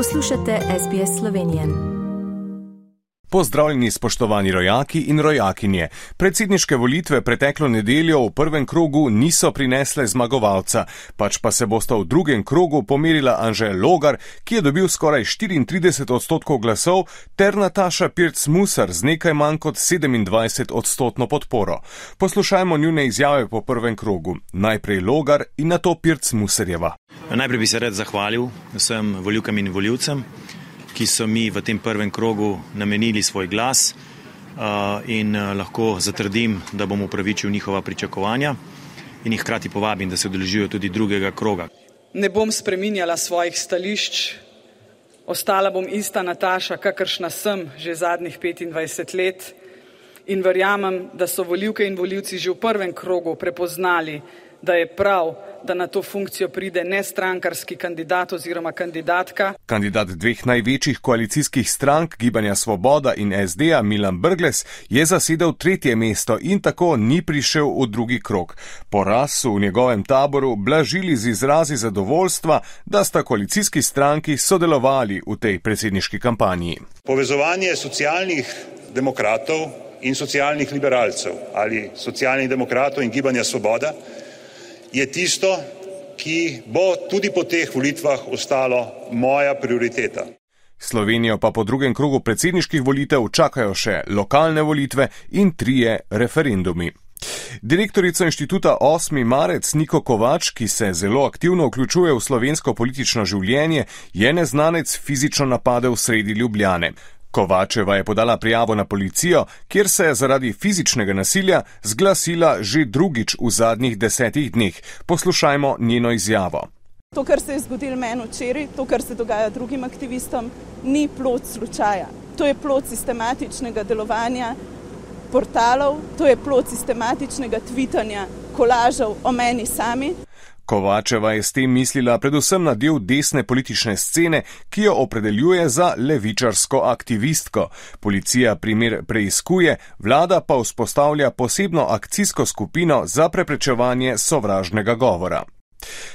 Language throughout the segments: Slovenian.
Poslušate SBS Slovenijo. Pozdravljeni, spoštovani rojaki in rojakinje. Predsedniške volitve preteklo nedeljo v prvem krogu niso prinesle zmagovalca, pač pa se bosta v drugem krogu pomerila Anžel Logar, ki je dobil skoraj 34 odstotkov glasov, ter Nataša Pirc-Musar z nekaj manj kot 27 odstotno podporo. Poslušajmo njune izjave po prvem krogu. Najprej Logar in na to Pirc-Musarjeva. Najprej bi se rad zahvalil vsem voljivkam in voljivcem ki so mi v tem prvem krogu namenili svoj glas in lahko zatrdim, da bom upravičil njihova pričakovanja in jih hkrati povabim, da se odeležijo tudi drugega kroga. Ne bom spreminjala svojih stališč, ostala bom ista Nataša, kakršna sem že zadnjih 25 let in verjamem, da so voljivke in voljivci že v prvem krogu prepoznali, da je prav, da na to funkcijo pride nestrankarski kandidat oziroma kandidatka. Kandidat dveh največjih koalicijskih strank, Gibanja Svoboda in SD-a Milan Brgles, je zasedel tretje mesto in tako ni prišel v drugi krok. Poraz so v njegovem taboru blažili z izrazi zadovoljstva, da sta koalicijski stranki sodelovali v tej predsedniški kampanji. Povezovanje socialnih demokratov in socialnih liberalcev ali socialnih demokratov in Gibanja Svoboda je tisto, ki bo tudi po teh volitvah ostalo moja prioriteta. Slovenijo pa po drugem krogu predsedniških volitev čakajo še lokalne volitve in trije referendumi. Direktorica inštituta 8. marec Niko Kovač, ki se zelo aktivno vključuje v slovensko politično življenje, je neznanec fizično napadel sredi Ljubljane. Kovačeva je podala prijavo na policijo, kjer se je zaradi fizičnega nasilja zglasila že drugič v zadnjih desetih dneh. Poslušajmo njeno izjavo. To, kar se je zgodilo meni včeraj, to, kar se dogaja drugim aktivistom, ni plot slučaja. To je plot sistematičnega delovanja portalov, to je plot sistematičnega tvitanja kolažev o meni sami. Kovačeva je s tem mislila predvsem na del desne politične scene, ki jo opredeljuje za levičarsko aktivistko. Policija primer preizkuje, vlada pa vzpostavlja posebno akcijsko skupino za preprečevanje sovražnega govora.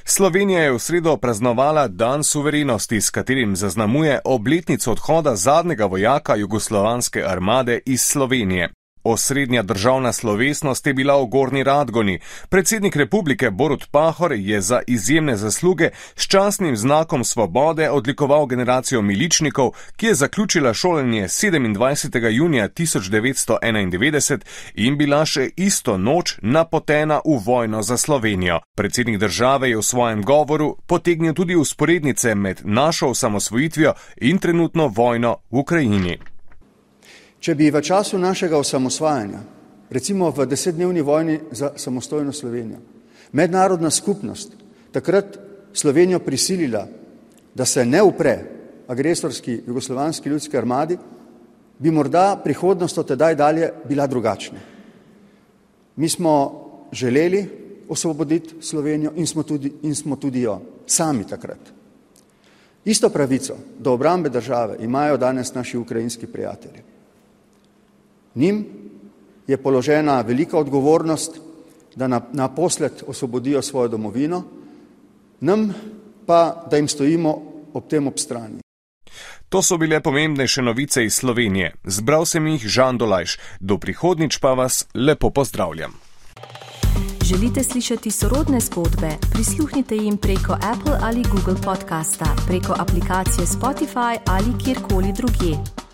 Slovenija je v sredo praznovala Dan suverenosti, s katerim zaznamuje obletnico odhoda zadnjega vojaka jugoslovanske armade iz Slovenije. Osrednja državna slovesnost je bila v Gorni Radgoni. Predsednik republike Borut Pahor je za izjemne zasluge s časnim znakom svobode odlikoval generacijo miličnikov, ki je zaključila šolanje 27. junija 1991 in bila še isto noč napotena v vojno za Slovenijo. Predsednik države je v svojem govoru potegnil tudi usporednice med našo osamosvojitvijo in trenutno vojno v Ukrajini. Če bi v času našega osamosvajanja, recimo v desetdnevni vojni za samostojno Slovenijo, mednarodna skupnost takrat Slovenijo prisilila, da se ne upre agresorski jugoslovanski ljudski armadi, bi morda prihodnost od tedaj dalje bila drugačna. Mi smo želeli osvoboditi Slovenijo in smo tudi, in smo tudi jo sami takrat. Isto pravico do obrambe države imajo danes naši ukrajinski prijatelji. Njim je položena velika odgovornost, da naposled osvobodijo svojo domovino, nam pa, da jim stojimo ob tem ob strani. To so bile pomembnejše novice iz Slovenije. Zbral sem jih Žan Dolajš. Do prihodnič pa vas lepo pozdravljam. Želite slišati sorodne zgodbe? Prisluhnite jim preko Apple ali Google podcasta, preko aplikacije Spotify ali kjerkoli drugje.